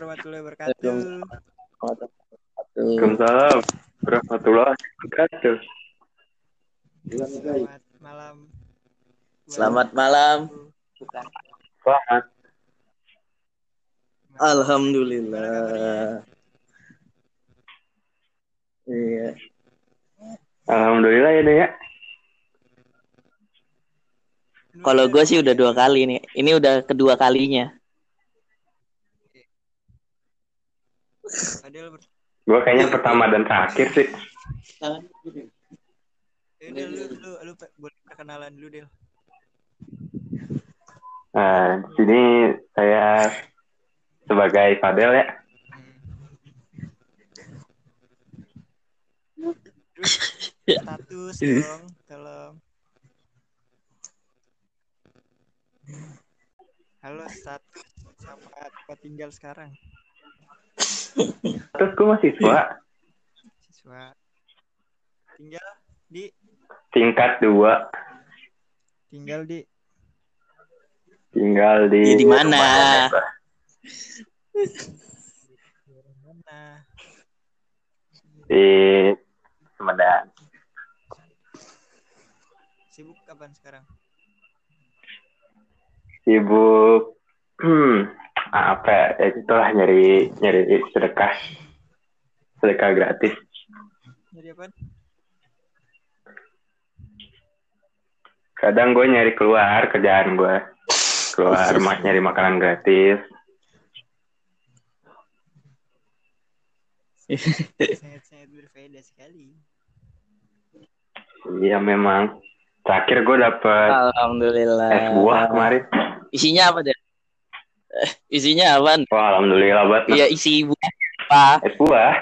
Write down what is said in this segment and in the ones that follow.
warahmatullahi wabarakatuh. Waalaikumsalam warahmatullahi wabarakatuh. Selamat malam. Selamat malam. Selamat. Alhamdulillah. Iya. Alhamdulillah ya deh ya. Kalau gue sih udah dua kali nih. Ini udah kedua kalinya. Adel ber- Gue kayaknya pertama dan terakhir sih. Eh, Del, lu, lu, lu boleh perkenalan dulu, Del. Nah, di sini saya sebagai Fadel ya. Terus status dong, tolong. Halo, status sama tempat tinggal sekarang. Terus gue mahasiswa Siswa. Tinggal di tingkat dua, tinggal di tinggal di Iya, di mana? Di Sumedang. Sibuk kapan sekarang? Sibuk hmm, apa ya? itulah nyari nyari sedekah sedekah gratis. Jadi apa? Kadang gue nyari keluar kerjaan gue keluar mak nyari makanan gratis. Sangat-sangat berbeda sekali. Iya memang. Terakhir gue dapet Alhamdulillah. es buah kemarin. Isinya apa deh? Eh, Isinya apa? Wah alhamdulillah banget. Iya isi buah apa? Es buah.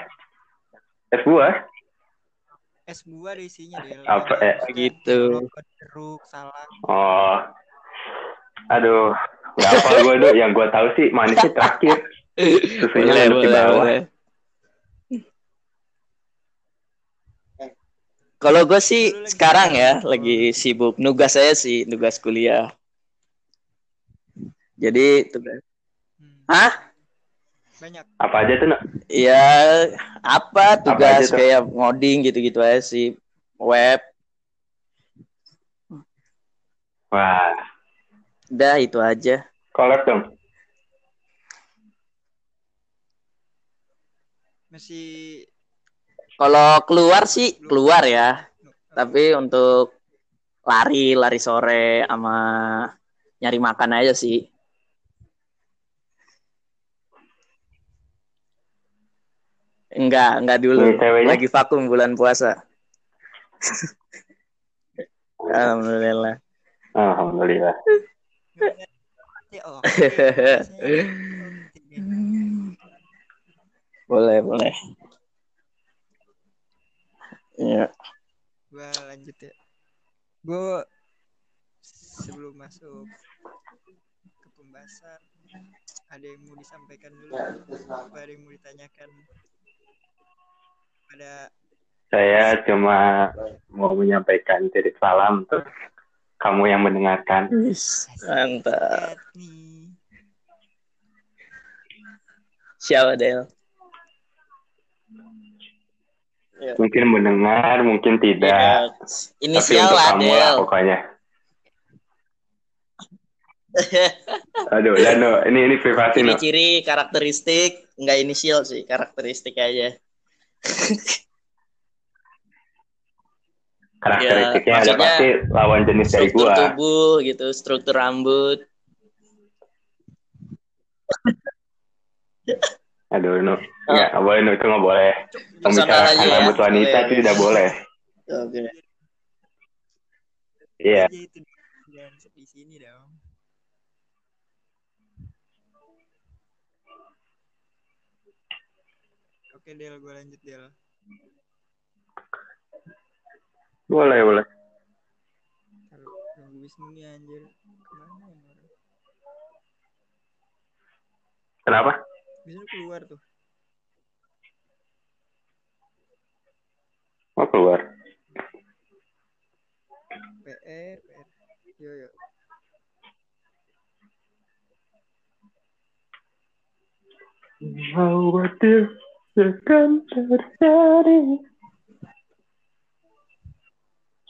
Es buah. Es buah ada isinya. Apa, eh, gitu. jeruk, salak. Oh. Aduh. Gak apa gue tuh. Yang gue tahu sih manisnya terakhir. Susunya Boleh, harus di boleh, bawah. boleh. Kalau gue sih sekarang ya lagi sibuk nugas saya sih nugas kuliah. Jadi tugas. Hmm. Hah? Banyak. Apa aja tuh nak? Ya apa tugas tuh? kayak ngoding gitu-gitu aja sih web. Wah. Udah itu aja. Collab dong. Masih Kalau keluar sih keluar ya. Tapi untuk lari lari sore sama nyari makan aja sih. Enggak, enggak dulu. Ceweknya? Lagi vakum bulan puasa. Alhamdulillah. Alhamdulillah. Boleh, boleh. Ya. Gua lanjut ya. Gua sebelum masuk ke pembahasan ada yang mau disampaikan dulu apa ada yang mau ditanyakan pada Saya cuma mau menyampaikan titip salam untuk kamu yang mendengarkan. Mantap. Siapa Del? Ya. Mungkin mendengar, mungkin tidak. Ya, Tapi Inisial untuk lah kamu lah Del. pokoknya. Aduh, dan no, ini ini privasi no. Ciri-ciri karakteristik enggak inisial sih, karakteristik aja. Karakteristiknya Ya, ada pasti lawan jenis dari Struktur gua. tubuh gitu, struktur rambut. Aduh, no. Nggak, nggak boleh, no. Itu nggak boleh. Membicarakan aja ya. rambut wanita itu tidak boleh. Oke. Iya. itu jangan di sini dong oke Del gue lanjut Del Boleh, boleh. Nunggu Wisnu nih anjir ke mana ya orang Kenapa? Wisnu keluar tuh Mau keluar. PR PR yo yo Khawatir akan terjadi.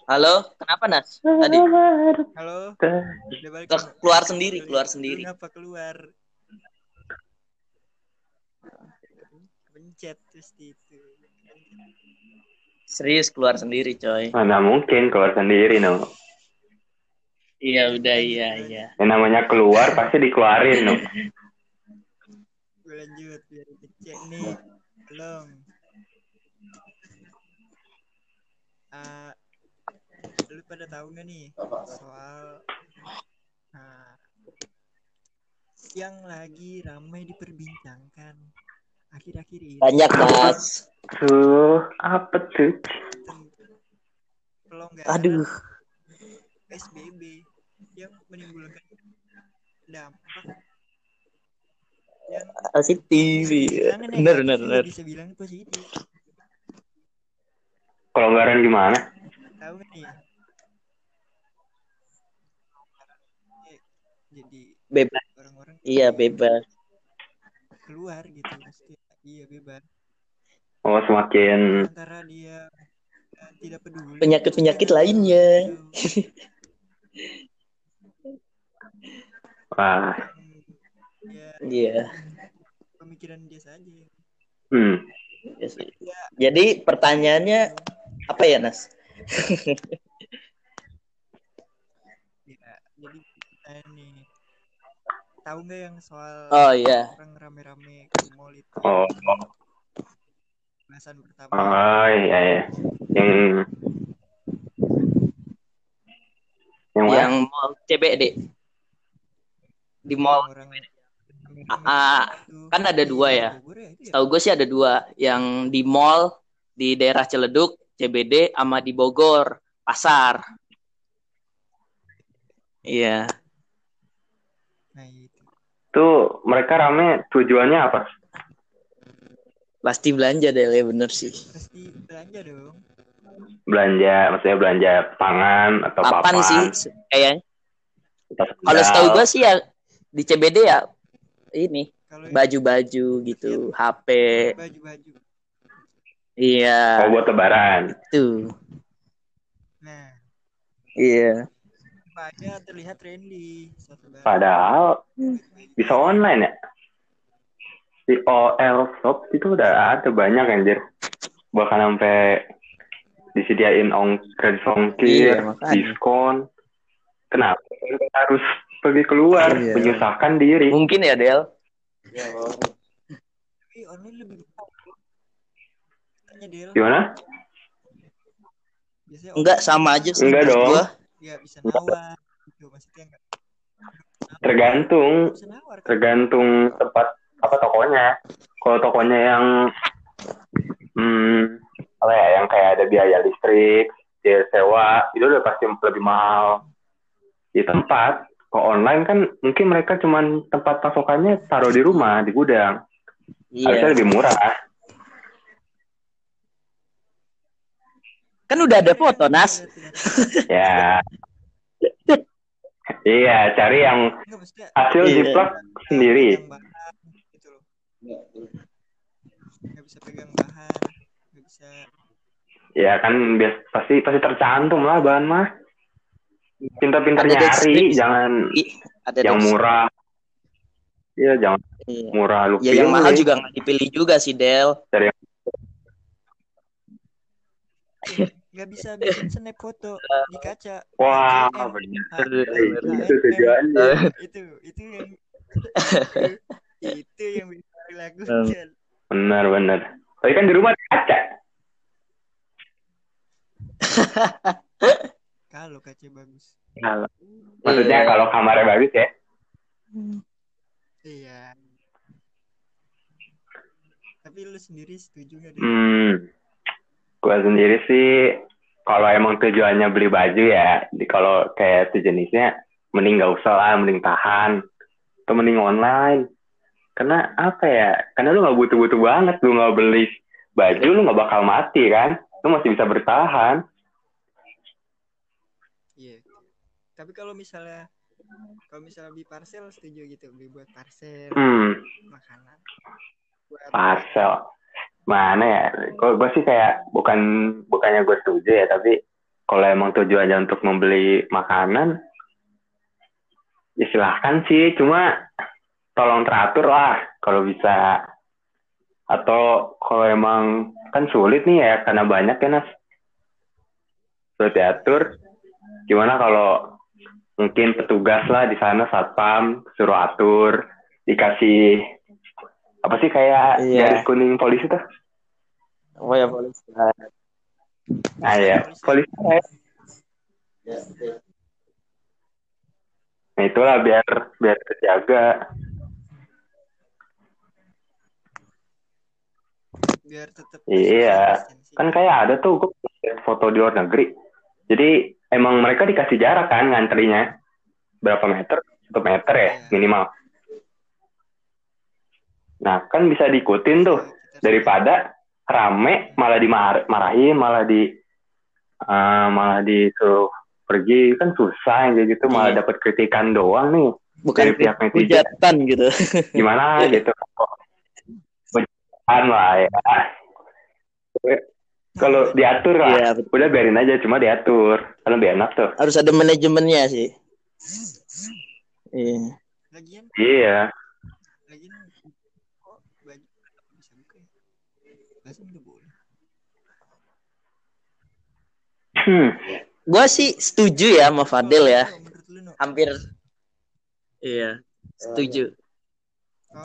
Halo, kenapa Nas? Tadi Halo, keluar sendiri, keluar sendiri. Kenapa keluar? Pencet terus di itu. serius keluar sendiri, coy. Mana mungkin keluar sendiri no. Iya, udah iya, iya. Yang namanya keluar pasti dikeluarin no. Lanjut biar dicek nih. Belum. Ah, lu pada tahu nggak nih soal nah, yang lagi ramai diperbincangkan akhir-akhir ini Banyak, Mas. Tuh, apa tuh? pelonggaran Aduh. PSBB yang menimbulkan dampak Positif. dibilang Bener, bener, juga bener. bisa bilang positif Kelonggaran gimana? tahu nih Eh, jadi Bebas. orang-orang Iya, bebas. keluar gitu pasti iya bebas Oh, semakin antara dia eh, tidak peduli Penyakit-penyakit dengan lainnya. wah, ya Iya. pemikiran dia saja hmm. Iya sih. Jadi pertanyaannya apa ya, Nas? ya jadi nih tahu nggak yang soal Oh iya. orang rame-rame ke mall itu Oh, bahasan pertama oh iya, iya. Yang yang? Yang mall CBD. Di mall orang Itu. kan ada dua ya. Tahu gue sih ada dua, yang di mall di daerah Ciledug, CBD, sama di Bogor, pasar. Iya. nah itu Tuh mereka rame tujuannya apa? Pasti belanja deh, ya bener sih. pasti belanja dong Belanja, maksudnya belanja pangan atau Papan papan? sih, kayaknya. Kalau setahu gue sih ya di CBD ya ini kalau baju-baju gitu, HP. baju-baju Iya, Oh, buat lebaran. itu. nah Iya. banyak terlihat trendy. Padahal bisa online ya. Di OL Shop itu udah ada banyak anjir. Bahkan sampai disediain ong kredit ongkir, Iya, makanya. diskon. Kenapa harus pergi keluar, Iya. menyusahkan diri? Mungkin ya, Del. tapi online lebih tanya Del Gimana? biasanya Enggak sama aja sih. Enggak dong. gua. ya bisa nawar Tergantung, kan tergantung tempat apa tokonya. Kalau tokonya yang hmm, apa ya, yang kayak ada biaya listrik, biaya sewa, itu udah pasti lebih mahal di tempat. Kalau online kan mungkin mereka cuman tempat pasokannya taruh di rumah, di gudang. Harusnya Iya. lebih murah. Kan udah ada foto, Nas. Ya. iya, cari yang hasil Iya. jiplak sendiri. gitu nggak bisa pegang bahan nggak bisa Ya kan bias, pasti pasti tercantum lah bahan mah. Pintar-pintar Ada nyari, jangan ada yang murah. Iya, jangan Iya. murah lu Ya yang mahal juga nggak dipilih juga sih, Del. nggak bisa bikin snap foto di kaca Wah, HM, bener. HM, Itu tujuannya. itu itu yang itu yang bisa dilakukan Benar, benar. Tapi kan di rumah kaca. kalau kaca bagus Kalau- Maksudnya Iya. kalau kamarnya bagus ya. iya tapi lu sendiri setuju nggak Del? Hmm, gua sendiri sih kalau emang tujuannya beli baju ya, di kalau kayak itu jenisnya mending nggak usah lah, mending tahan, atau mending online. Karena apa ya? Karena lu nggak butuh-butuh banget, lu nggak beli baju, lu nggak bakal mati kan? Lu masih bisa bertahan. Iya. Tapi kalau misalnya kalau misalnya beli parcel setuju gitu beli buat parcel Hmm, makanan buat parcel. Mana ya? Kalau gue sih kayak bukan bukannya gue setuju ya, tapi kalau emang tujuannya untuk membeli makanan, ya silahkan sih. Cuma tolong teratur lah kalau bisa. Atau kalau emang kan sulit nih ya karena banyak ya Nas. Sulit diatur. Gimana kalau mungkin petugas lah di sana satpam suruh atur dikasih apa sih kayak Iya. garis kuning polisi tuh? Oh ya polisi. Ah ya, polisi. Nah itulah biar biar terjaga. biar tetap Iya. Kan kayak ada tuh gue foto di luar negeri. Jadi emang mereka dikasih jarak kan ngantrinya berapa meter? Satu meter ya minimal. Nah kan bisa diikutin tuh daripada rame malah dimarahin malah di eh, malah disuruh pergi kan susah yang kayak gitu malah Iya. dapat kritikan doang nih Bukan Dari pihak netizen. hujatan gitu. gimana gitu Hujatan lah ya kalau diatur lah betul. udah biarin aja cuma diatur kan lebih enak tuh Harus ada manajemennya sih. Iya. lagian iya lagian kok baju bisa buka ya Lazim udah boleh Hmm. Gua sih setuju ya sama Fadil ya. Oh, Hampir Iya, setuju.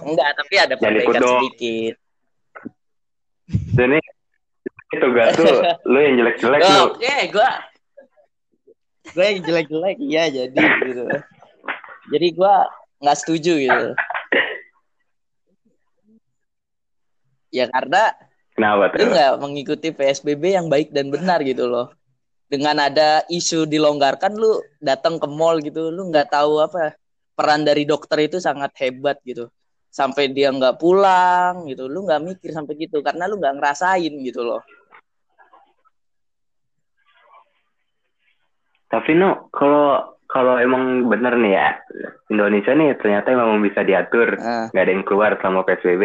Enggak, tapi ada perbaikan sedikit. ini tugas tuh lu yang jelek-jelek lu Oh, Oke, gua gua yang jelek-jelek iya jadi gitu. Jadi gua nggak setuju gitu. Ya karena kenapa lu tuh nggak mengikuti PSBB yang baik dan benar gitu loh. Dengan ada isu dilonggarkan lu datang ke mall gitu, lu nggak tahu apa peran dari dokter itu sangat hebat gitu. Sampai dia nggak pulang gitu, lu nggak mikir sampai gitu karena lu nggak ngerasain gitu loh. Tapi no, kalau kalau emang bener nih ya, Indonesia nih ternyata emang bisa diatur, Nah, nggak ada yang keluar selama PSBB.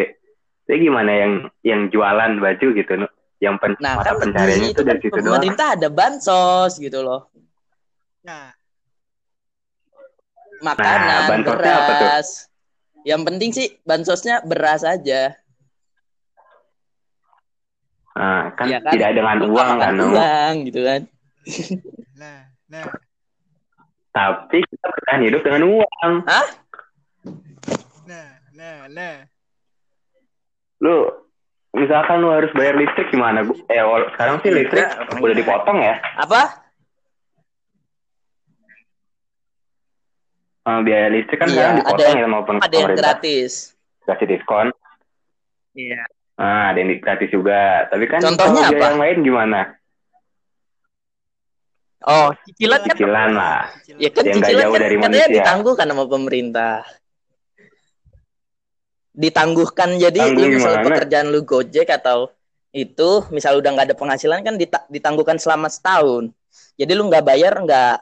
Jadi gimana yang yang jualan baju gitu, no? Yang pen, nah mata kan pencariannya itu itu dari situ doang. pemerintah ada bansos gitu loh. nah Makanan, Nah, bansosnya apa tuh? beras. Yang penting sih bansosnya beras aja. Nah, kan, Iya kan? tidak dengan uang kan, uang gitu kan. nah nah Tapi kita bertahan hidup dengan uang. Hah? nah nah nah Lu misalkan lu harus bayar listrik gimana? Gu- Eh, sekarang sih listrik Iya, orang udah dipotong ya. Apa? Eh, biaya listrik kan Iya, sekarang ada dipotong yang- ya sama pen- Ada yang gratis. Kasih diskon. Iya. Nah, ada yang gratis juga. Tapi kan Contohnya apa? yang lain gimana? Oh, cicilan kan Cicilan lah. Ya kan Yang cicilan jauh kan dari katanya manusia. ditangguhkan sama pemerintah. Ditangguhkan jadi Tangguh lu misal pekerjaan lu Gojek atau itu misal udah nggak ada penghasilan kan dita- ditangguhkan selama setahun. Jadi lu nggak bayar nggak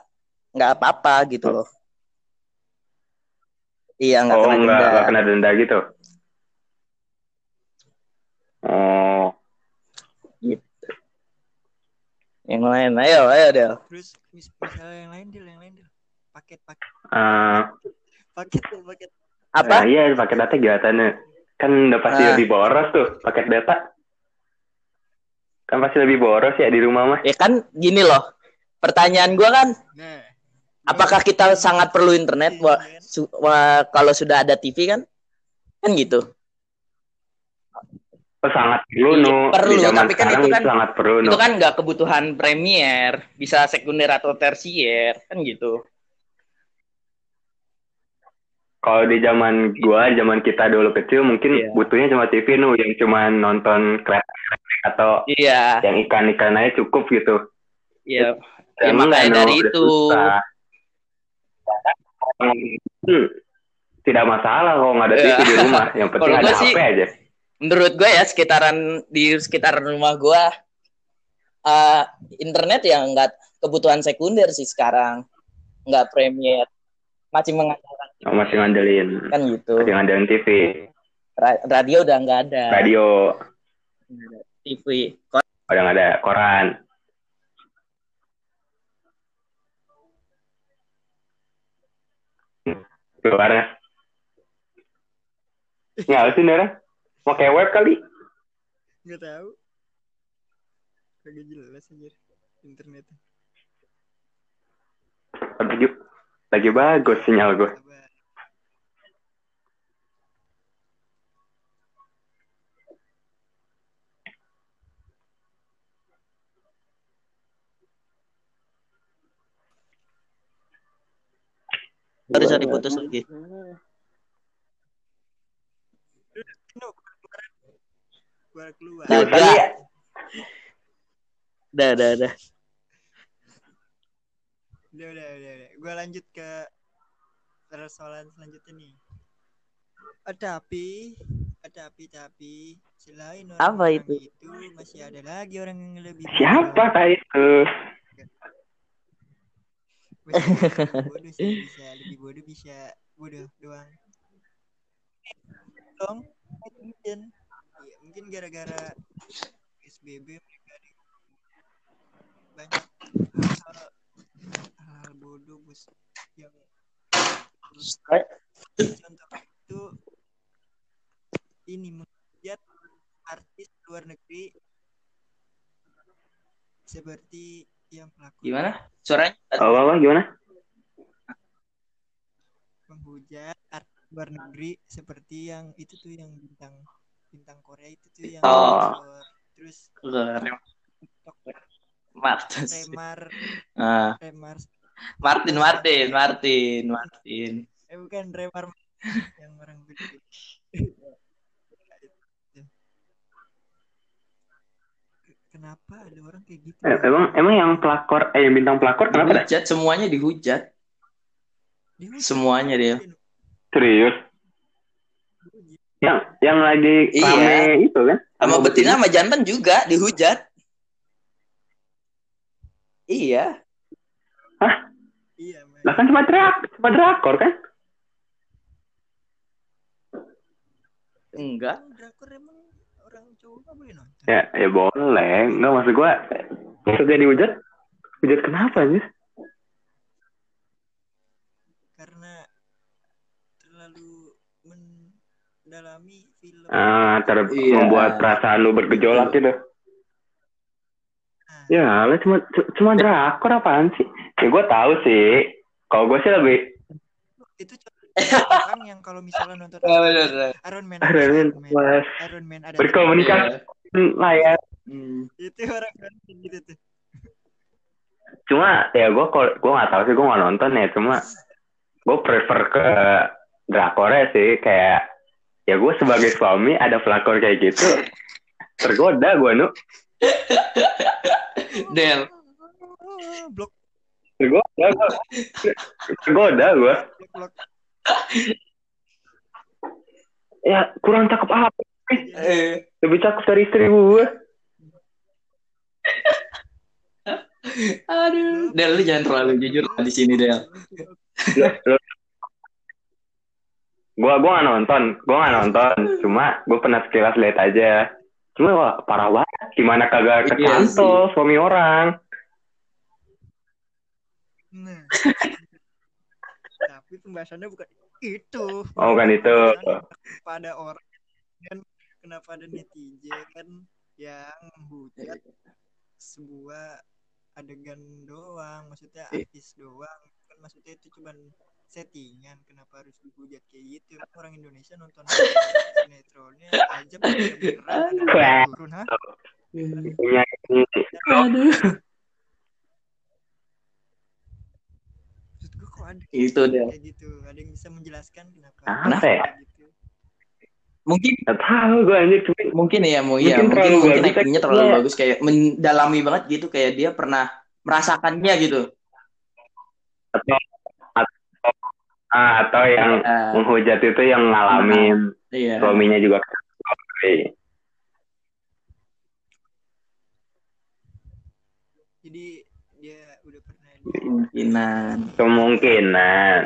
nggak apa-apa gitu loh. Iya nggak Oh, kena enggak, denda. enggak kena denda gitu. Oh, Yang lain, ayo, ayo Del. terus mis- misalnya yang lain deal yang lain deal paket paket eh, paket tuh paket Apa? nah, iya paket data gilatannya. Kan udah pasti Ah. lebih boros tuh paket data. Kan pasti lebih boros ya di rumah mah. Ya kan gini loh. Pertanyaan gua kan, nah apakah kita sangat perlu internet Iya, wah, kan? su- wah, kalau sudah ada TV kan? Kan gitu. Sangat Iya, nu. perlu, Di zaman tapi kan itu kan- sangat perlu, nu. Itu kan nggak kebutuhan premier, bisa sekunder atau tersier, kan gitu. Kalau di zaman gua, zaman kita dulu kecil, mungkin Iya. butuhnya cuma TV nu yang cuma nonton kereta atau Iya, yang ikan-ikan aja cukup gitu. iya. Dan Ya, makanya dari itu. susah. Hmm, tidak masalah kalau nggak ada TV di rumah. Yang penting Iya. Ada sih- HP aja. Menurut gue ya sekitaran di sekitaran rumah gue, eh internet yang nggak kebutuhan sekunder sih sekarang, nggak premier. masih mengandalkan Oh, masih ngandelin. kan gitu. Masih ngandelin TV. Ra- radio udah nggak ada. Radio. TV. Udah nggak ada. Koran. Keluar ya. Nggak sih, Nera? Mau kayak web kali? Nggak tahu. Kagak jelas anjir internetnya. Lagi, lagi bagus sinyal gue. Sabar. Sorry sorry putus lagi. Keluar keluar. Nah, Tadi ya, Udah udah udah. Udah, udah, udah, udah. Gue lanjut ke persoalan selanjutnya nih. Ah, tapi, ah, tapi, tapi, selain orang, Apa itu? itu masih ada lagi orang yang lebih siapa kayak itu? Ada bodoh sih bisa lebih bodoh bisa bodoh doang. Dong, mungkin, gara-gara SBB mereka banyak hal-hal hal bodoh bos yang contoh itu ini menghujat artis luar negeri seperti yang pelaku Gimana? Suaranya? Apa apa gimana? menghujat artis luar negeri seperti yang itu tuh yang bintang bintang Korea itu tuh yang Oh. terus Martin. Remar Ah, Remar Martin Martin Martin Martin. eh bukan Remar yang orang gede kenapa ada orang kayak gitu Eh, emang emang yang pelakor eh yang bintang pelakor kenapa? dah? Dihujat semuanya dihujat. Dihujat. Semuanya dia. Serius? Yang yang lagi Iya. rame itu kan? Sama betina sama jantan juga dihujat. Iya. iya Mas. Lah kan cuma drak, cuma drakor kan? Enggak. Drakor emang orang cowok nggak boleh nonton Ya, ya boleh. Enggak maksud gua maksud dia dihujat? Hujat kenapa sih? karena terlalu mendalami film Ah, ter Iya. membuat perasaan lu bergejolak gitu. Nah, Ya, lah cuma cu- cuma drakor apaan sih? Ya gua tahu sih. Kalau gua sih lebih itu orang yang kalau misalnya nonton Ya, bener. Iron Man Iron Man, Iron Man, Mas. Iron Man ada berkomunikasi layar. Hmm. itu orang kan gitu tuh Cuma ya gua kok gua nggak tahu sih gua nggak nonton ya. Cuma gua prefer ke drakornya sih kayak ya gue sebagai suami ada pelakor kayak gitu tergoda gua nu Del. blok tergoda gua tergoda blok ya kurang cakep apa Eh. lebih cakep dari istri gue Aduh. Del lu jangan terlalu jujur lah di sini Del. Gue gue nggak nonton. Gue nggak nonton. Cuma gue pernah sekilas lihat aja. Cuma wah parah banget. Gimana kagak Iya kecantol suami orang. Nah tapi pembahasannya bukan itu. Oh kan itu. Pada orang dan kenapa ada netizen yang menghujat sebuah adegan doang. Maksudnya artis doang. Kan maksudnya itu cuman settingan kenapa harus dihujat kayak gitu? Orang Indonesia nonton sinetronnya aja beneran turun ha punya ini Aduh. maksud gue kok ada Itu kayak gitu? Ada yang bisa menjelaskan kenapa Apa ya? gitu? Mungkin Gak tahu gue anjir. Cuma mungkin ya mau ya Mungkin mungkin terlalu mungkin actingnya terlalu actingnya. bagus kayak mendalami banget gitu kayak dia pernah merasakannya gitu. Ah, atau yang Ah, menghujat itu yang ngalamin iya. suaminya juga jadi dia udah pernah Kemungkinan. kemungkinan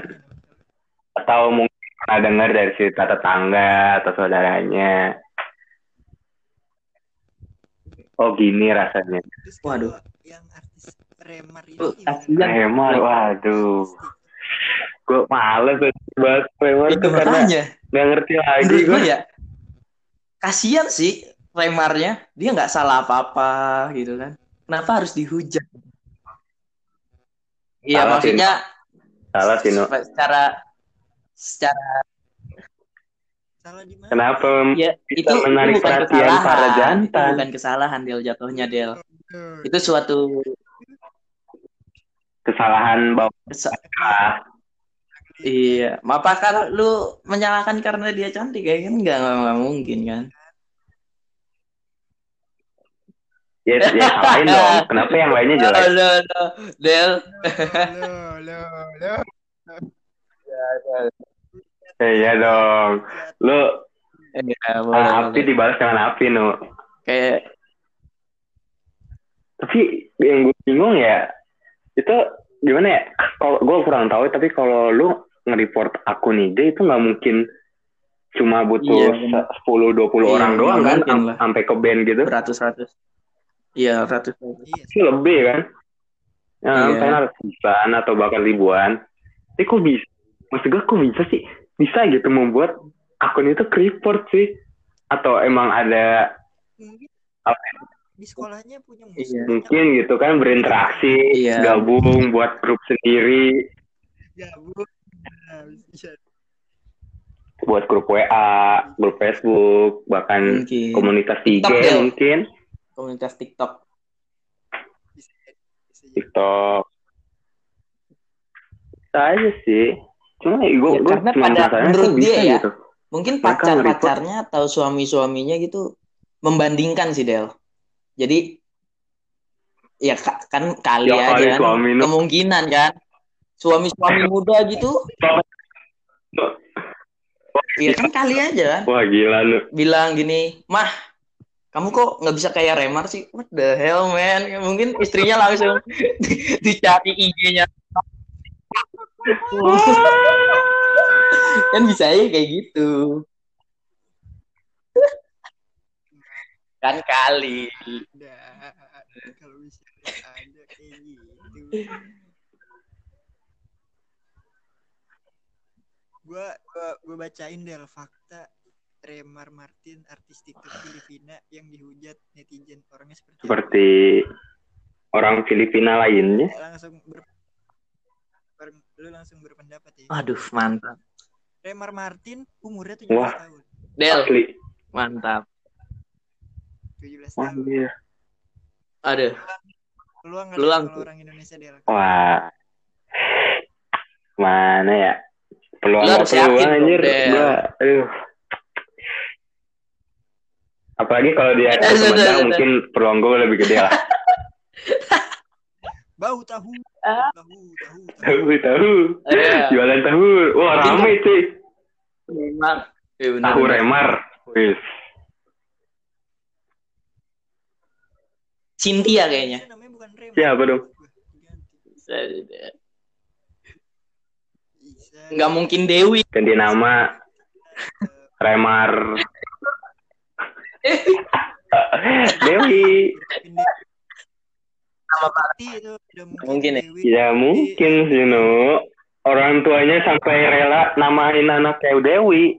atau mungkin pernah dengar dari cerita tetangga atau saudaranya oh gini rasanya Terus Waduh. yang artis Remar gimana? kasihan. Remar waduh gue males tuh bahas Remar Itu karena nggak ngerti lagi Menurut gue ya kasihan sih Remarnya dia nggak salah apa-apa gitu kan. Kenapa harus dihujat? Iya maksudnya salah sih Nu. secara secara Salah di mana? kenapa ya itu, menarik itu bukan kesalahan para itu jantan. bukan kesalahan Del jatuhnya Del. Itu suatu kesalahan bahwa kesa- iya. Apakah lu menyalahkan karena dia cantik kayak kan? Nggak nggak mungkin kan? Ya, ya salahin dong. Kenapa yang lainnya jelek? Lo, lo, lo. Del. Lo, lo, lo. Iya dong. Lu boleh, ah, api boleh. dibalas dengan api nu. Kayak tapi yang gue bingung ya itu gimana ya? Kalau gue kurang tahu tapi kalau lu nge-report akun IG itu nggak mungkin cuma butuh Iya, bener. 10 20 Iya, orang doang kan sampai ke band gitu? Beratus-ratus. Iya ratus Iya, itu lebih kan? Ya, Iya. sampai ratusan atau bahkan ribuan. Tapi kok bisa? Maksud gue kok bisa sih? Bisa gitu membuat akun itu ke-report sih. Atau emang ada mungkin. apa di sekolahnya punya musuh. Iya. mungkin gitu kan berinteraksi Iya. gabung buat grup sendiri Ya, Bu. Nah, bisa. buat grup WA grup Facebook bahkan mungkin komunitas IG TikTok, Del. mungkin komunitas TikTok. TikTok bisa aja sih cuma gue Ya, gue karena cuma pada- menurut dia ya, gitu mungkin pacar-pacarnya atau suami-suaminya gitu membandingkan sih Del jadi ya ka- kan kali Ya, kali aja kan kemungkinan kan. Suami-suami muda gitu. Iya kan kali aja kan. Wah gila lu. Bilang gini mah kamu kok nggak bisa kayak Remar sih? What the hell man? Mungkin istrinya langsung dicari IG-nya. Kan bisa aja kayak gitu kan kali. Kalau bisa ada kayak gitu. Gua gua gua bacain Del fakta Remar Martin artis TikTok Filipina yang dihujat netizen orangnya seperti seperti orang Filipina lainnya langsung ber... ber- lu langsung berpendapat ya. aduh mantap Remar Martin umurnya 17 Wah. tahun. Del asli mantap 17 wah tahun. iya. aduh Peluang Peluang kalau tuh. orang Indonesia Del. wah mana ya peluang Lu yakin peluang dong, anjir gua aduh apalagi kalau dia Eh, sudah, Sumedang mungkin peluang gue lebih gede lah Bau tahu. Ah. Tahu, tahu, tahu. tahu tahu Iya. jualan tahu wah rame cuy memang benar, tahu remar wis Cynthia kayaknya namanya bukan. Siapa dong? Nggak mungkin Dewi ganti nama remar Dewi. Nama Seperti itu mungkin. Ya? Dewi. ya mungkin sih nu orang tuanya sampai rela namain anak kayak Dewi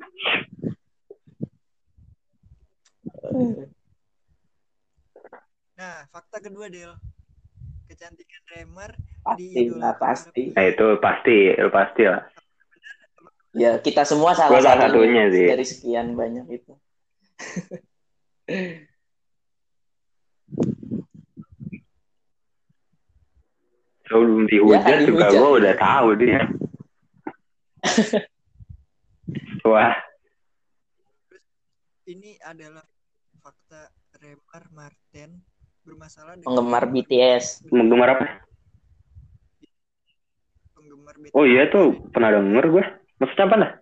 Nah, fakta kedua Del. Kecantikan Remar pasti lah pasti. Nah itu pasti itu pasti lah. Ya kita semua salah, Gua salah satu satunya sih. dari sekian banyak itu. Sebelum dihujat Ya, juga gue udah tahu dia. Wah. Ini adalah fakta Remar Martin bermasalah dengan penggemar BTS menggemar apa? Penggemar BTS. oh iya tuh pernah denger gue maksudnya apa dah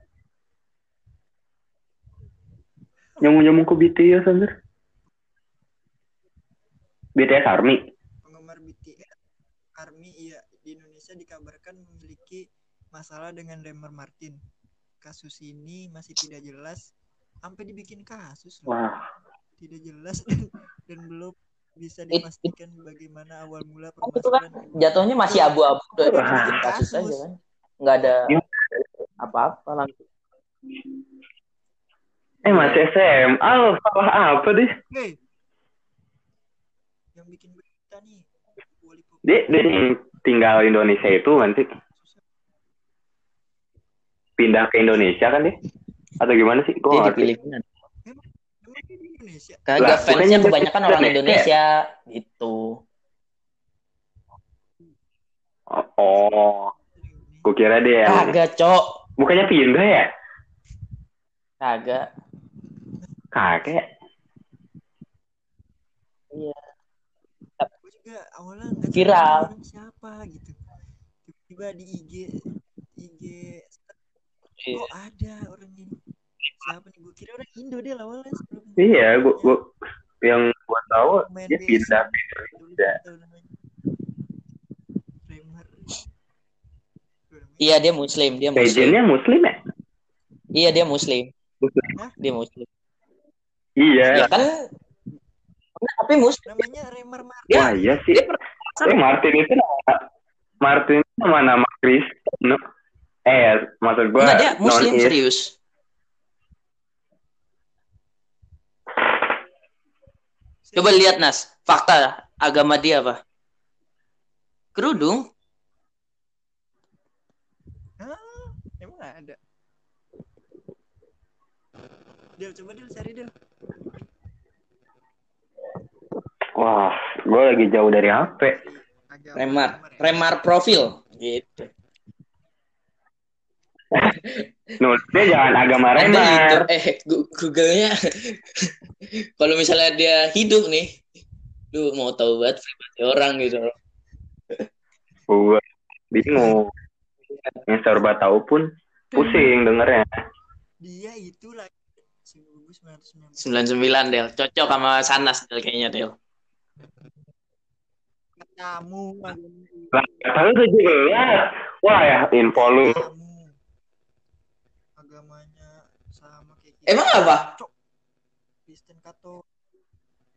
nyamuk nyamuk ke BTS anjir. BTS Army. Penggemar BTS Army iya di Indonesia dikabarkan memiliki masalah dengan Remar Martin. kasus ini masih tidak jelas sampai dibikin kasus. Wah, tidak jelas dan, dan belum bisa It- dipastikan bagaimana awal mula Kan itu kan permasalahan jatuhnya masih abu-abu bikin kasus aja kan nggak ada Iya. apa-apa langsung eh masih SMA lo salah apa deh? Hei, yang bikin berita nih Dia, dia tinggal Indonesia itu nanti pindah ke Indonesia kan deh? Atau gimana sih? Gue ngerti. dia di Indonesia? Lah, kagak fansnya kebanyakan orang Indonesia. Indonesia gitu Oh, oh. gue kira dia yang kagak cok bukannya pindah ya? kagak Kakek. Gue juga awalnya nggak Viral. siapa gitu. Tiba-tiba di IG IG Iya. oh ada orang ini. Siapa nih? Gue kira orang Indo dia lah awalnya Iya, gue gue yang gue tahu main dia pindah namanya. iya dia muslim dia muslim Legendnya Muslim ya? iya dia muslim Muslim. dia muslim Iya. ya kan tapi muslim Namanya Remar Mar. Wah iya sih. Eh Martin itu nama Martin itu nama nama Kristen. no? Eh maksud gue Enggak, dia muslim non-is. serius coba lihat Nas fakta agama dia apa kerudung Emang ada. Del coba Del cari Del. Wah, gue lagi jauh dari HP. Agama, remar ya. remar profil gitu Nulisnya jangan agama remar. Eh, Google-nya kalau misalnya dia hidup nih, lu mau tahu banget privasi orang gitu loh. Gue bingung. Yang serba tahu pun pusing dengernya. Dia itu lagi 1990. 99 Del, cocok sama Sanas Del kayaknya Del. Kamu, tujuh belas. Wah ya, info lu. kamu. Agamanya sama kayak kita. Emang apa? Kristen Katolik.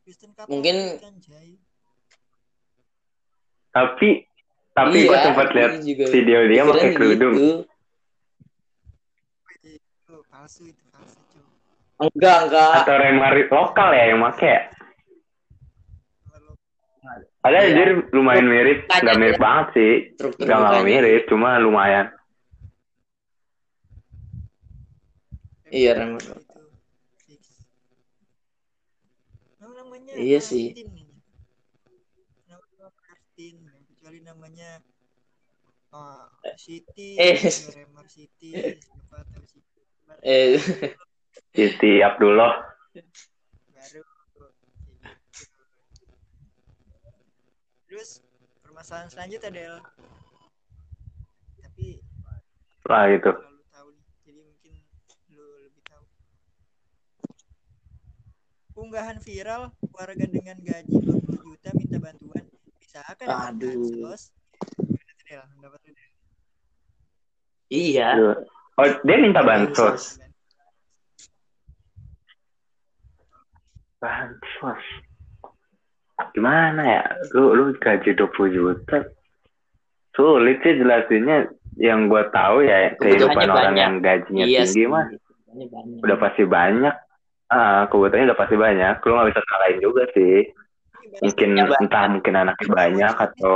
Kristen Katolik Mungkin- kan. Tapi, tapi gue sempat lihat video dia pakai kerudung. gitu. Itu palsu itu palsu Cok. Enggak, enggak. Atau remar lokal ya yang make ya? Kalau Ada Iya. jadi lumayan mirip, Tanya nggak mirip banget sih. Nggak mirip, cuma lumayan. Iya, remar remar. itu fix. Nama namanya Iya sih. Martin. Namanya Martin, kecuali namanya ah, Siti, Eh. Remar Siti, siapa tahu Siti. Eh, Siti Abdullah. baru terus permasalahan selanjutnya Del tapi Lah gitu. kalau lu tahu nih jadi mungkin lu lebih tahu unggahan viral warga dengan gaji 20 juta minta bantuan bisa akan Aduh. lu, Del? iya. Oh, dia minta bansos. Bansos. Gimana ya? Lu lu gaji 20 juta. Sulit sih jelasinnya. Yang gue tahu ya kehidupan orang banyak. yang gajinya Iya tinggi mah udah pasti banyak. Ah, kebutuhannya udah pasti banyak. Lu nggak bisa salahin juga sih. Mungkin Iya, Bang. entah mungkin anaknya banyak atau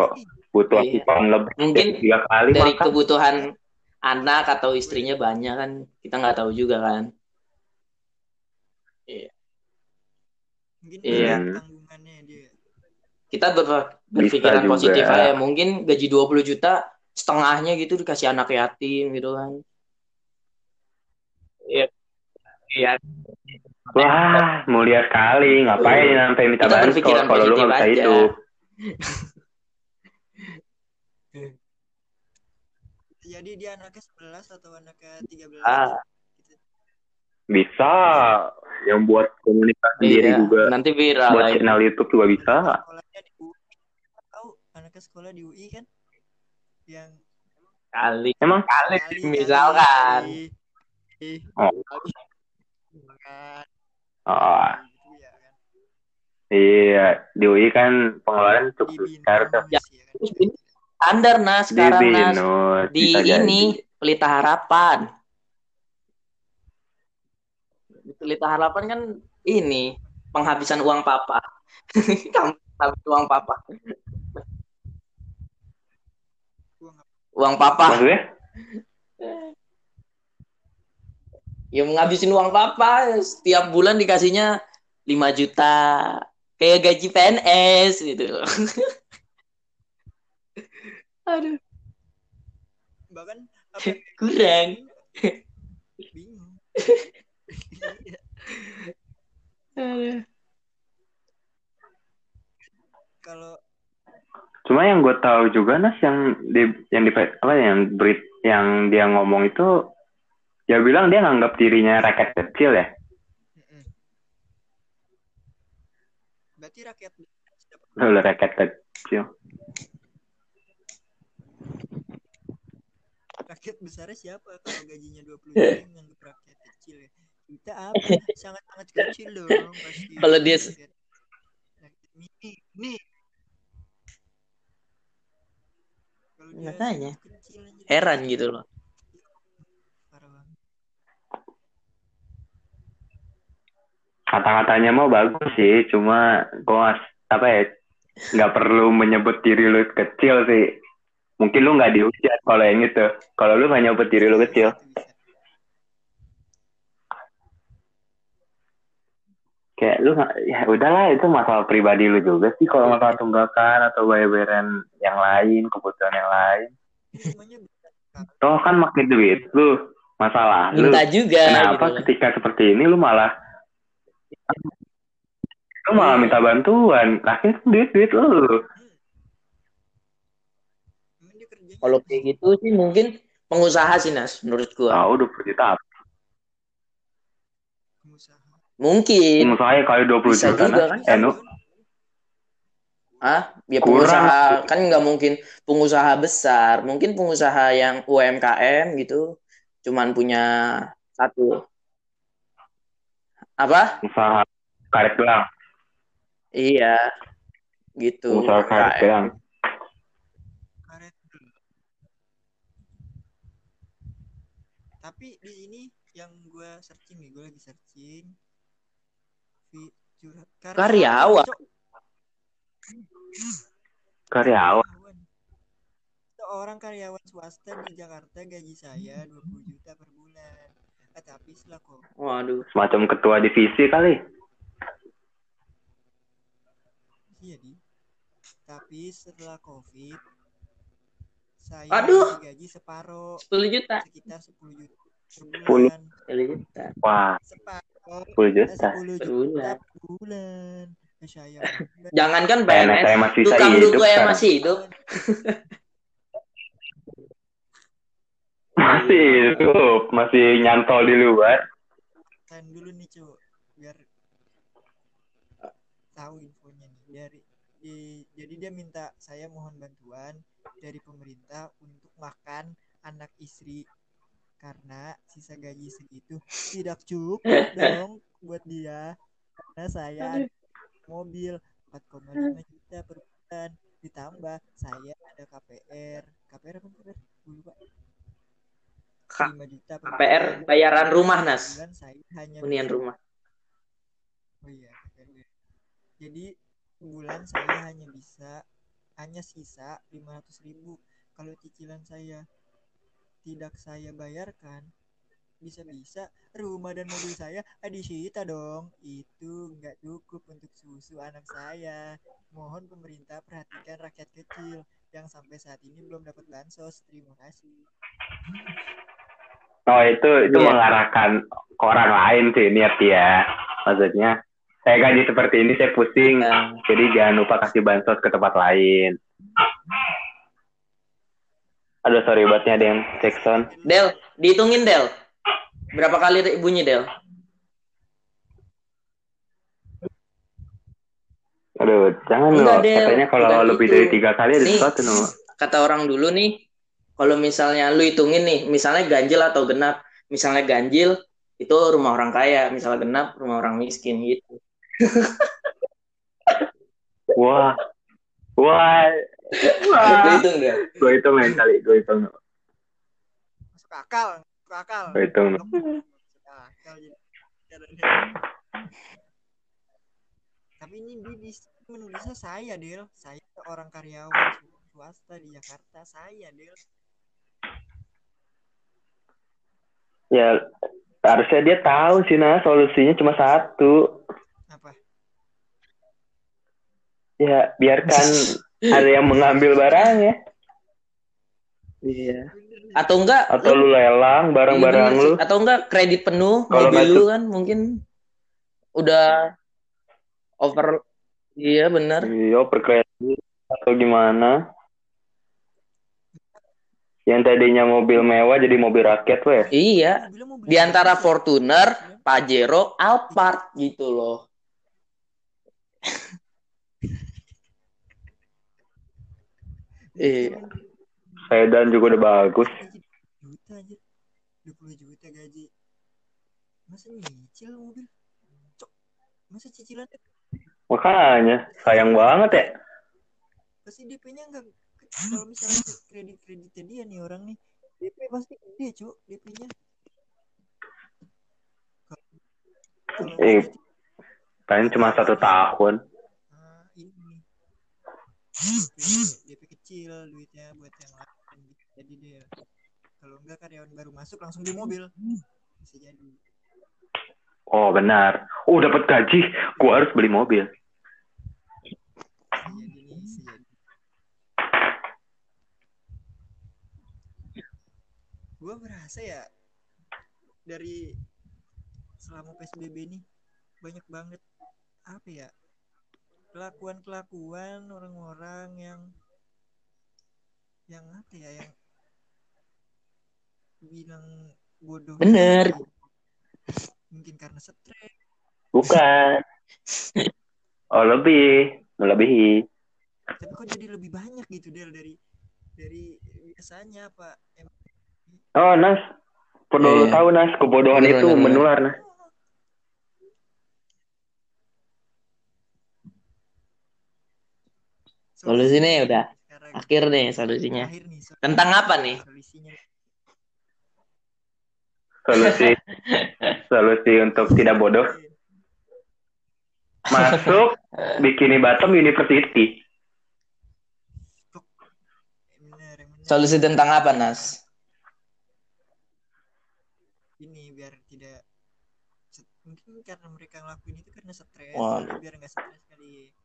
butuh Iya. asupan lebih Mungkin dari tiga kali dari makan. kebutuhan anak atau istrinya banyak kan kita nggak tahu juga kan mungkin Iya. dia kita ber- berpikiran positif aja mungkin gaji 20 juta setengahnya gitu dikasih anak yatim gitu kan iya iya Wah, mulia sekali. Ngapain sampai minta berpikiran kalau lu nggak bisa aja. hidup? jadi dia anaknya 11 atau anaknya 13 Ah. gitu. Bisa. Yang buat komunikasi diri iya juga. nanti viral Buat channel YouTube juga bisa. sekolahnya di UI tahu anaknya sekolah di UI kan yang kali Emang kali kali misalkan kali. Oh. Makan Oh, gitu ya kan. iya. Di UI kan pengeluaran Di cukup besar tuh. ya kan. Terus Standar Di sekarang nas binus. di bisa jadi. ini Pelita Harapan. Di Pelita Harapan kan ini penghabisan uang papa. Kamu habis uang papa. Uang papa. Maksudnya? Ya menghabisin uang papa setiap bulan dikasihnya 5 juta. Kayak gaji PNS gitu. Aduh, bahkan apa kurang. bingung. Kalau Cuma yang gue tahu juga Nas yang di yang di apa yang Brit yang dia ngomong itu dia bilang dia nganggap dirinya rakyat kecil ya. Berarti rakyat Loh, rakyat kecil. rakyat besarnya siapa kalau gajinya 20 juta yang nganggap rakyat kecil ya kita apa sangat sangat kecil dong pasti Kalau dia- rakyat, rakyat mini nih kalau dia Makanya. kecil aja, Heran gitu loh. parah banget. Kata-katanya mau bagus sih, cuma gue nggak apa ya nggak perlu menyebut diri lu kecil sih. Mungkin lu nggak dihujat kalau yang itu. Kalau lu nggak nyebut diri lu kecil. Kayak lu ya udahlah itu masalah pribadi lu juga sih kalau masalah tunggakan atau bayar-bayaran yang lain kebutuhan yang lain toh kan makin duit lu masalah lu Minta juga kenapa gitu ketika seperti ini lu malah lu malah minta bantuan akhirnya duit duit lu Kalau apa kayak sih? gitu sih mungkin pengusaha sih Nas menurut gua. tahu udah puluh juta pengusaha Mungkin. saya kali dua puluh Bisa juta juga kan? eh nu Ah, ya Kurang. pengusaha kan nggak mungkin pengusaha besar, mungkin pengusaha yang UMKM gitu, cuman punya satu apa? usaha karet doang Iya, gitu. usaha karet doang. Karet tapi di sini yang gue searching nih gue lagi searching. Karyawan. Cok. karyawan. Seorang karyawan swasta di Jakarta gaji saya 20 juta per bulan. Eh, tapi setelah kok Waduh, semacam ketua divisi kali iya di tapi setelah covid saya Aduh. gaji separuh 10 juta. sekitar 10 juta per 10. bulan 10 juta. wah separuh 10 eh, juta 10 Per juta bulan. Eh, saya Jangankan PNS PNS, saya masih bisa tukang hidup duku yang kan. masih hidup. masih hidup masih nyantol di luar kan dulu nih cu biar tahu dari di, jadi dia minta saya mohon bantuan dari pemerintah untuk makan anak istri karena sisa gaji segitu tidak cukup dong buat dia karena saya ada mobil 4,5 juta per bulan ditambah saya ada KPR KPR apa KPR lupa K- 5 juta per KPR bulan. bayaran rumah, Nas. Saya hanya Hunian rumah. Oh iya, KPR. Jadi bulan saya hanya bisa hanya sisa 500 ribu. Kalau cicilan saya tidak saya bayarkan, bisa-bisa rumah dan mobil saya disita dong. Itu nggak cukup untuk susu anak saya. Mohon pemerintah perhatikan rakyat kecil yang sampai saat ini belum dapat bansos. Terima kasih. oh itu itu Iya. mengarahkan ke orang lain sih niat dia maksudnya saya gaji seperti ini saya pusing jadi jangan lupa kasih bansos ke tempat lain aduh sorry buatnya ada yang sound Del, dihitungin Del. Berapa kali bunyi Del? aduh jangan Enggak, loh Del. katanya kalau lebih itu. dari tiga kali ada sesuatu no Kata orang dulu nih, kalau misalnya lu hitungin nih, misalnya ganjil atau genap, misalnya ganjil itu rumah orang kaya, misalnya genap rumah orang miskin gitu. Wah. Wah. Wah. Gue hitung deh. Gue hitung lain kali, gue hitung. Masuk akal, masuk akal. Gue hitung. Masuk akal jadi. Tapi ini di, di menulisnya saya, Del. Saya orang karyawan swasta di Jakarta, saya, Del. Ya, harusnya dia tahu sih, nah solusinya cuma satu. Ya, biarkan ada yang mengambil barangnya. Iya. Atau enggak Atau lu lelang barang-barang Iya, lu. bener sih. Atau enggak kredit penuh Kalau mobil lu kan mungkin udah over Iya bener Iya, per kredit atau gimana? Yang tadinya mobil mewah jadi mobil rakyat weh. Iya Di antara. Fortuner Pajero Alphard gitu loh Iya. Sedan juga udah bagus. juta aja 20 juta gaji masa nyicil mobil cok masa cicilan Makanya sayang banget ya. pasti DP-nya enggak kalau misalnya kredit kreditnya dia nih orang nih DP pasti gede cok DP-nya Eh. Paling cuma satu tahun. ah, ini DP, DP kecil duitnya buat yang lain gitu. jadi dia kalau enggak karyawan baru masuk langsung di mobil bisa jadi Oh benar. Oh dapat gaji, gua harus beli mobil. bisa jadi nih bisa jadi gue merasa ya dari selama psbb ini banyak banget apa ya kelakuan kelakuan orang-orang yang yang apa ya yang bilang bodoh Bener. mungkin karena stres Bukan. Oh lebih, melebihi. tapi kok jadi lebih banyak gitu Del dari dari biasanya apa em- Oh Nas, perlu lu Iya. tahu Nas, kebodohan Bener, itu bener, bener. menular Nas. Solusinya ya udah. Sekarang Akhir nih solusinya Terakhir nih, so- Tentang apa nih? Solusinya Solusi, solusi untuk tidak bodoh. Masuk Bikini Bottom University. Solusi tentang apa Nas? Ini biar tidak mungkin karena mereka ngelakuin itu karena stres, Waduh. biar nggak stres kali solusinya.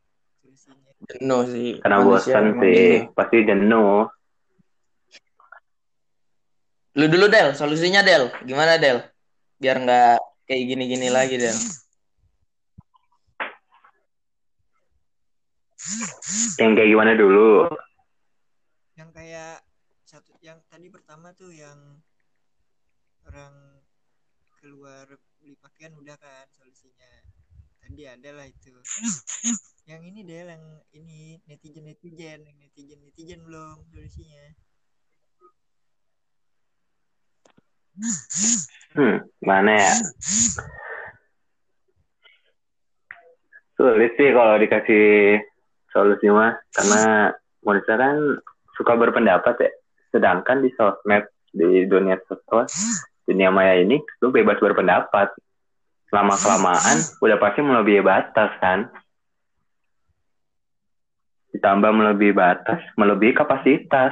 Jenuh sih Karena bosan sih, jenuh. pasti jenuh. Lu dulu Del, solusinya Del. Gimana Del? Biar nggak kayak gini-gini lagi Del. Yang kayak gimana dulu? Yang kayak satu yang tadi pertama tuh yang orang keluar beli pakaian udah kan solusinya. Tadi ada lah itu. Yang ini deh yang ini netizen netizen, yang netizen netizen belum solusinya. Hmm, mana ya? Sulit sih kalau dikasih solusi mah, karena manusia kan suka berpendapat ya. Sedangkan di sosmed, di dunia sosial, dunia maya ini, lu bebas berpendapat. Lama kelamaan, udah pasti melebihi batas kan. Ditambah melebihi batas, melebihi kapasitas.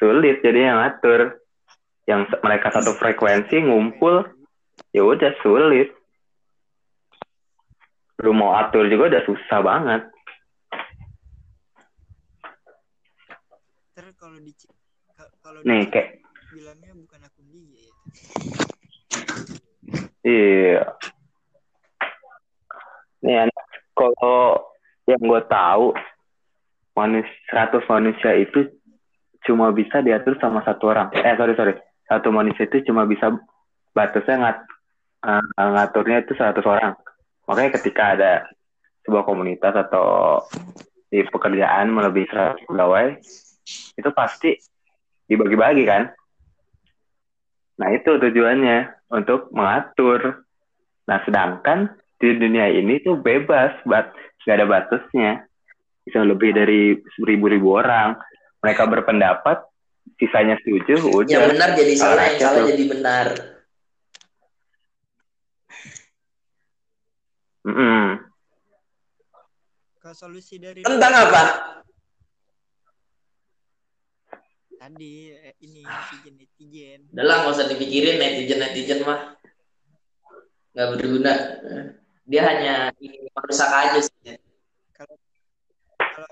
Sulit jadi yang ngatur. Yang mereka satu frekuensi ngumpul, ya udah sulit. Lu mau atur juga udah susah banget. Ntar kalau di ka- kalau Nih di- kayak bilangnya bukan akun dia ya. Iya. Nih anak, kalau yang gue tahu manusia 100 manusia itu cuma bisa diatur sama satu orang. Eh sorry sorry, satu manusia itu cuma bisa batasnya ngat, eh, ngaturnya itu 100 orang. Makanya ketika ada sebuah komunitas atau di pekerjaan melebihi 100 pegawai, itu pasti dibagi-bagi kan. Nah itu tujuannya untuk mengatur. Nah sedangkan di dunia ini tuh bebas, bat nggak ada batasnya. Bisa lebih dari seribu-ribu orang. Mereka berpendapat, sisanya setuju, udah. Yang benar jadi salah, yang salah tuh- jadi benar. Mm-mm. Kalau solusi dari Tentang apa? tadi eh, ini netizen netizen Udah lah, nggak usah dipikirin netizen-netizen mah. Nggak berguna. Dia hanya ingin merusak aja sih. kalau kalau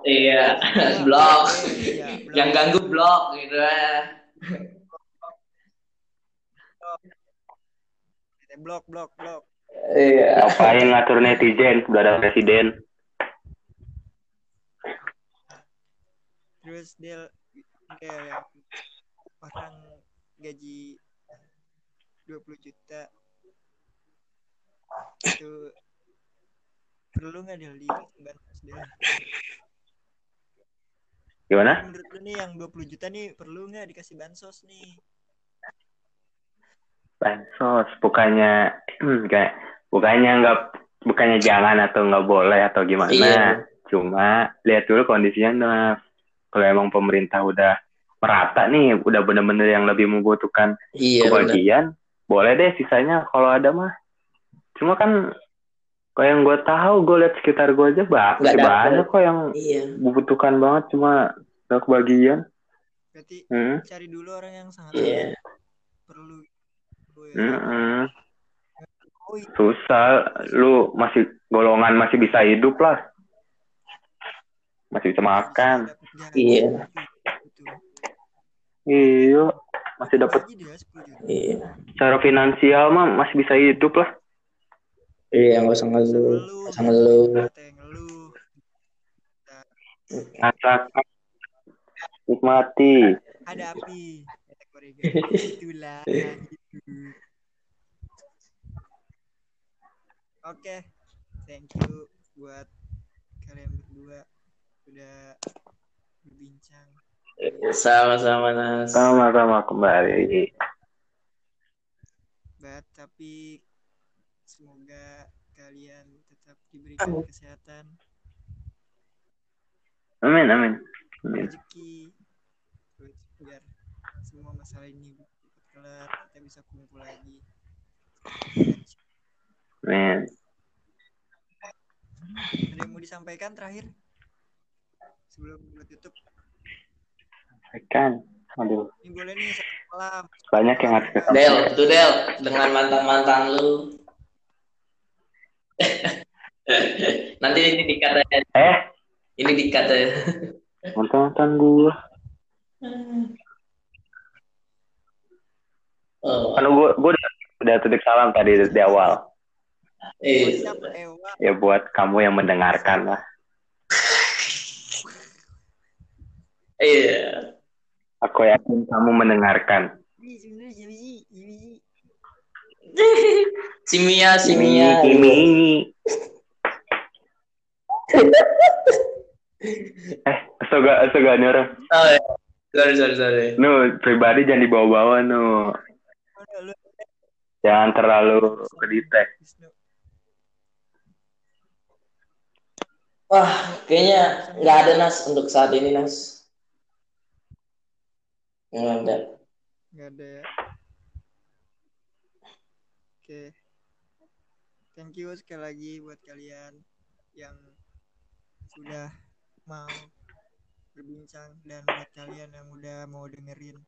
Iya, kalau- blog. iya, blog. Yang ganggu blog gitu ya. blok blok blok Iya. Ngapain ngatur netizen? Udah ada presiden. terus dia yang orang gaji 20 juta itu perlu nggak dia di Gimana? menurut lu nih yang 20 juta nih perlu nggak dikasih bansos nih Bansos. Bukannya, kayak, bukannya nggak, bukannya jangan atau nggak boleh atau gimana. Iya. Cuma lihat dulu kondisinya, Naf. Kalau emang pemerintah udah merata nih, udah bener-bener yang lebih membutuhkan Iya, kebagian, boleh deh sisanya kalau ada mah. Cuma kan kalau yang gue tahu, gue lihat sekitar gue aja bah, masih dapet. banyak kok yang Iya. membutuhkan banget cuma gak kebagian. berarti Hmm. cari dulu orang yang sangat Iya. perlu ya. Mm-mm. Oh, iya. Susah, lu masih golongan masih bisa hidup lah, masih bisa makan. Iya. Gitu. Iya, masih dapat Gaji dia 10 juta. Iya. secara finansial mah masih bisa hidup lah. Iya, nggak usah ngeluh. Nggak usah ngeluh. Rasakan, nikmati. Ada api. Itulah. Oke, thank you buat kalian berdua udah berbincang. Sama-sama, Nas. Sama-sama kembali. Bat, tapi semoga kalian tetap diberikan kesehatan, Amin, amin. Amin. rezeki, terus biar semua masalah ini cepat kelar, kita bisa kumpul lagi. Amin. Ada yang mau disampaikan terakhir? Sebelum gue tutup, Kan, aduh, ini boleh nih banyak yang harus Del, tuh Del, dengan mantan-mantan lu. Nanti ini dikata Eh, ini dikata mantan-mantan gua. Oh, Kan gua, gua udah, udah titip salam tadi di awal. Eh. Ya buat kamu yang mendengarkan lah. iya. Aku yakin kamu mendengarkan. Ini sebenarnya ini sih, ini sih. Si Mia, si Mia. Kimi. eh, astaga, astaga, ini orang. Oh, iya. Sorry, sorry, sorry. Nu, pribadi jangan dibawa-bawa, nu. Jangan terlalu ke detail. Wisnu. Wah, kayaknya nggak ada Nas untuk saat ini Nas. Nggak ada. Nggak ada ya. Oke. Thank you sekali lagi buat kalian yang sudah mau berbincang dan buat kalian yang udah mau dengerin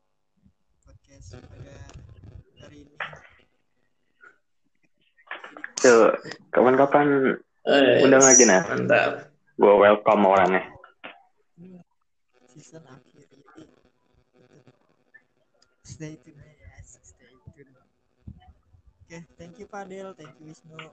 podcast pada hari ini. Tuh, kapan-kapan Eh, Undang lagi, Nas. Mantap. gua welcome orangnya. Ini season akhir stay tune Oke, okay, thank you Fadil, thank you Wisnu.